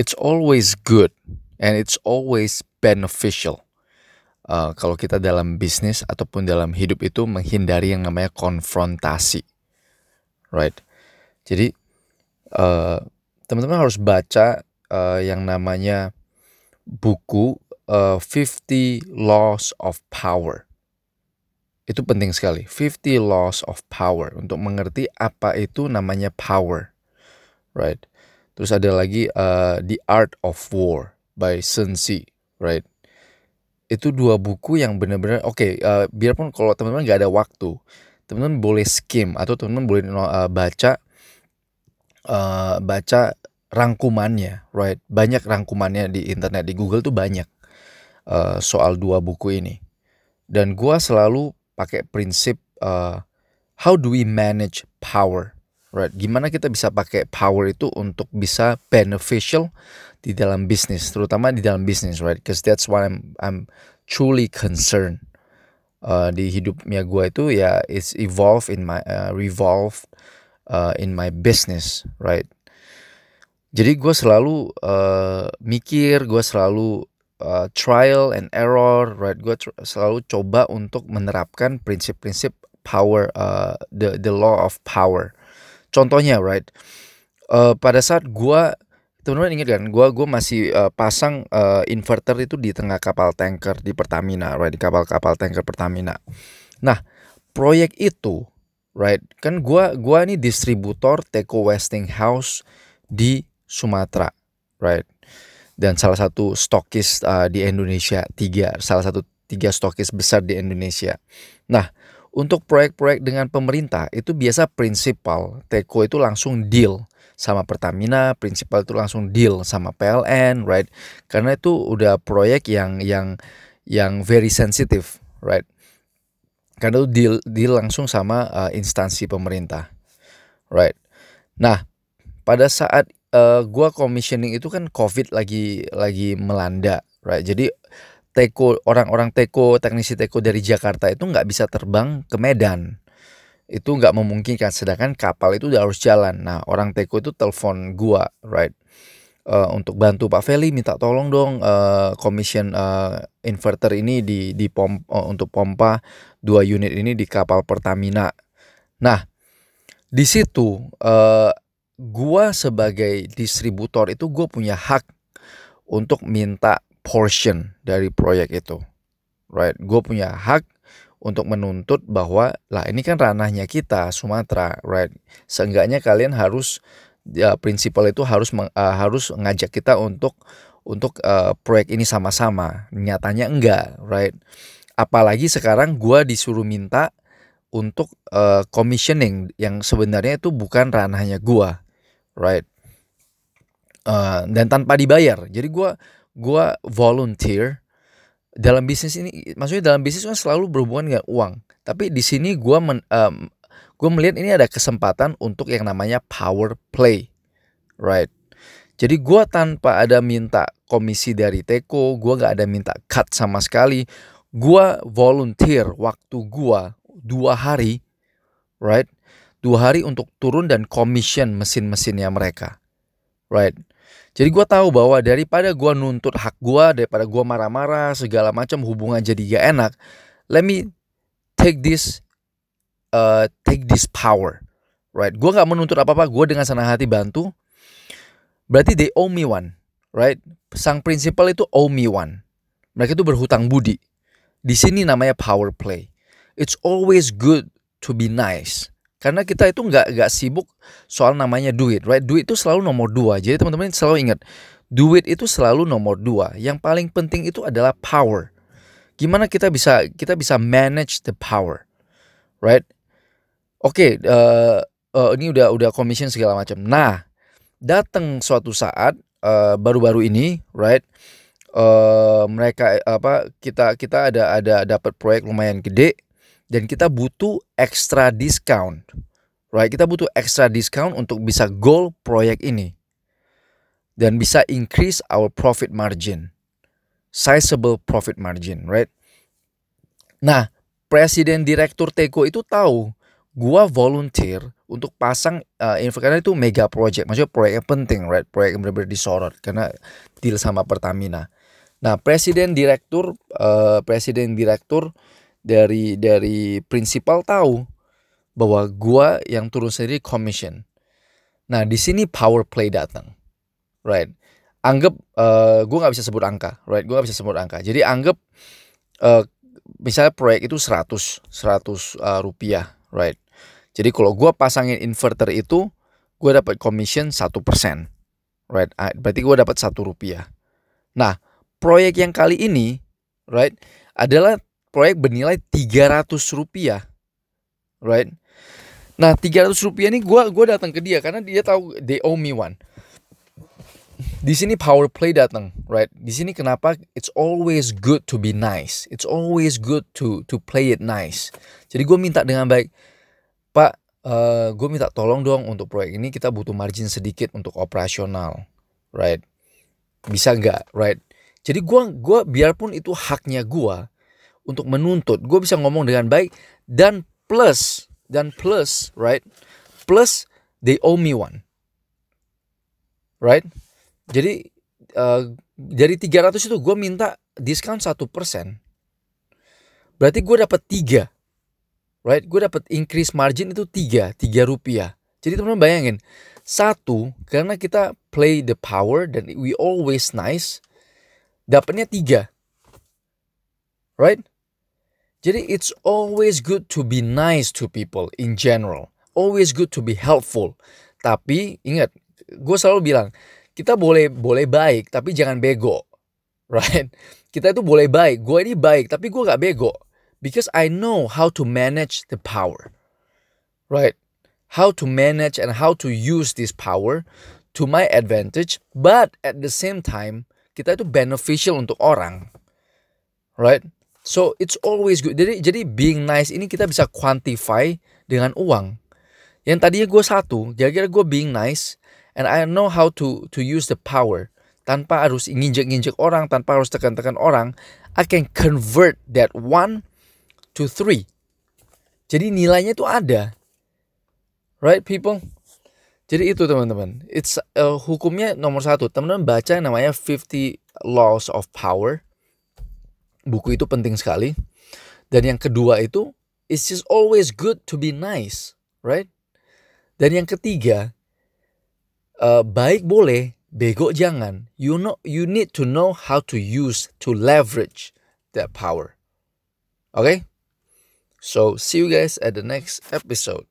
it's always good and it's always beneficial. Uh, kalau kita dalam bisnis ataupun dalam hidup itu menghindari yang namanya konfrontasi, right? Jadi uh, teman-teman harus baca uh, yang namanya buku uh, 50 Laws of Power. Itu penting sekali. 50 Laws of Power untuk mengerti apa itu namanya power, right? Terus ada lagi uh, The Art of War by Sun Tzu, right? Itu dua buku yang benar-benar oke. Okay, uh, biarpun kalau teman-teman nggak ada waktu, teman-teman boleh skim atau teman-teman boleh uh, baca uh, baca rangkumannya, right? Banyak rangkumannya di internet di Google tuh banyak uh, soal dua buku ini. Dan gua selalu pakai prinsip uh, how do we manage power, right? Gimana kita bisa pakai power itu untuk bisa beneficial di dalam bisnis, terutama di dalam bisnis, right? Because that's what I'm I'm truly concerned. Uh, di hidupnya gue itu ya it's evolve in my uh, revolve uh, in my business, right? Jadi gue selalu uh, mikir, gue selalu uh, trial and error, right? Gue selalu coba untuk menerapkan prinsip-prinsip power, uh, the the law of power. Contohnya, right? Uh, pada saat gue teman-teman ingat kan gue gue masih uh, pasang uh, inverter itu di tengah kapal tanker di Pertamina right di kapal-kapal tanker Pertamina nah proyek itu right kan gue gua ini distributor Teko Westinghouse di Sumatera right dan salah satu stokis uh, di Indonesia tiga salah satu tiga stokis besar di Indonesia nah untuk proyek-proyek dengan pemerintah itu biasa prinsipal Teko itu langsung deal sama Pertamina, prinsipal itu langsung deal sama PLN, right? Karena itu udah proyek yang yang yang very sensitive, right? Karena itu deal deal langsung sama uh, instansi pemerintah, right? Nah, pada saat uh, gua commissioning itu kan COVID lagi lagi melanda, right? Jadi teko orang-orang teko teknisi teko dari Jakarta itu nggak bisa terbang ke Medan. Itu nggak memungkinkan sedangkan kapal itu udah harus jalan. Nah orang teko itu telepon gua right uh, untuk bantu. Pak Feli minta tolong dong uh, commission uh, inverter ini di di pom uh, untuk pompa dua unit ini di kapal Pertamina. Nah di situ uh, gua sebagai distributor itu gua punya hak untuk minta portion dari proyek itu right gue punya hak untuk menuntut bahwa lah ini kan ranahnya kita Sumatera, right? Seenggaknya kalian harus ya prinsipal itu harus uh, harus ngajak kita untuk untuk uh, proyek ini sama-sama. Nyatanya enggak, right? Apalagi sekarang gua disuruh minta untuk uh, commissioning yang sebenarnya itu bukan ranahnya gua, right? Uh, dan tanpa dibayar. Jadi gua gua volunteer dalam bisnis ini maksudnya dalam bisnis kan selalu berhubungan dengan uang. Tapi di sini gue um, gue melihat ini ada kesempatan untuk yang namanya power play right? Jadi gue tanpa ada minta komisi dari Teko gue gak ada minta cut sama sekali. Gue volunteer waktu gue dua hari right? Dua hari untuk turun dan commission mesin-mesinnya mereka right jadi gue tahu bahwa daripada gue nuntut hak gue, daripada gue marah-marah segala macam hubungan jadi gak enak, let me take this, uh, take this power, right? Gue gak menuntut apa-apa, gue dengan senang hati bantu. Berarti they owe me one, right? Sang prinsipal itu owe me one. Mereka itu berhutang budi. Di sini namanya power play. It's always good to be nice. Karena kita itu nggak nggak sibuk soal namanya duit, right? Duit itu selalu nomor dua. Jadi teman-teman selalu ingat, duit itu selalu nomor dua. Yang paling penting itu adalah power. Gimana kita bisa kita bisa manage the power, right? Oke, okay, uh, eh, uh, eh, ini udah udah commission segala macam. Nah, datang suatu saat eh, baru-baru ini, right? Uh, mereka apa kita kita ada ada dapat proyek lumayan gede dan kita butuh extra discount. Right? Kita butuh extra discount untuk bisa goal proyek ini. Dan bisa increase our profit margin. Sizable profit margin, right? Nah, presiden direktur Teko itu tahu gua volunteer untuk pasang uh, karena itu mega project, maksudnya proyeknya penting, right? Proyek yang benar-benar disorot karena deal sama Pertamina. Nah, presiden direktur uh, presiden direktur dari dari prinsipal tahu bahwa gua yang turun sendiri commission. Nah, di sini power play datang. Right. Anggap uh, gua nggak bisa sebut angka, right? Gua nggak bisa sebut angka. Jadi anggap uh, misalnya proyek itu 100 100 uh, rupiah, right? Jadi kalau gua pasangin inverter itu, gua dapat commission satu persen, right? Ah, berarti gua dapat satu rupiah. Nah, proyek yang kali ini, right, adalah proyek bernilai 300 rupiah, right? Nah 300 rupiah ini gue gua datang ke dia karena dia tahu they owe me one. Di sini power play datang, right? Di sini kenapa it's always good to be nice. It's always good to to play it nice. Jadi gue minta dengan baik, Pak, uh, eh, gue minta tolong dong untuk proyek ini kita butuh margin sedikit untuk operasional, right? Bisa nggak, right? Jadi gue gua biarpun itu haknya gue untuk menuntut, gue bisa ngomong dengan baik dan plus dan plus, right? Plus they owe me one, right? Jadi uh, dari 300 itu gue minta diskon satu persen. Berarti gue dapat tiga, right? Gue dapat increase margin itu tiga, tiga rupiah. Jadi teman-teman bayangin, satu karena kita play the power dan we always nice, dapatnya tiga. Right? Jadi it's always good to be nice to people in general. Always good to be helpful. Tapi ingat, gue selalu bilang, kita boleh boleh baik tapi jangan bego. Right? Kita itu boleh baik. Gue ini baik tapi gue gak bego. Because I know how to manage the power. Right? How to manage and how to use this power to my advantage. But at the same time, kita itu beneficial untuk orang. Right? So it's always good. Jadi jadi being nice ini kita bisa quantify dengan uang. Yang tadinya gue satu, kira-kira gue being nice and I know how to to use the power tanpa harus nginjek-nginjek orang, tanpa harus tekan-tekan orang, I can convert that one to three. Jadi nilainya itu ada. Right people? Jadi itu teman-teman. It's uh, hukumnya nomor satu. Teman-teman baca yang namanya 50 Laws of Power. Buku itu penting sekali. Dan yang kedua itu, it's just always good to be nice, right? Dan yang ketiga, uh, baik boleh, bego jangan. You know, you need to know how to use to leverage that power. Okay? So see you guys at the next episode.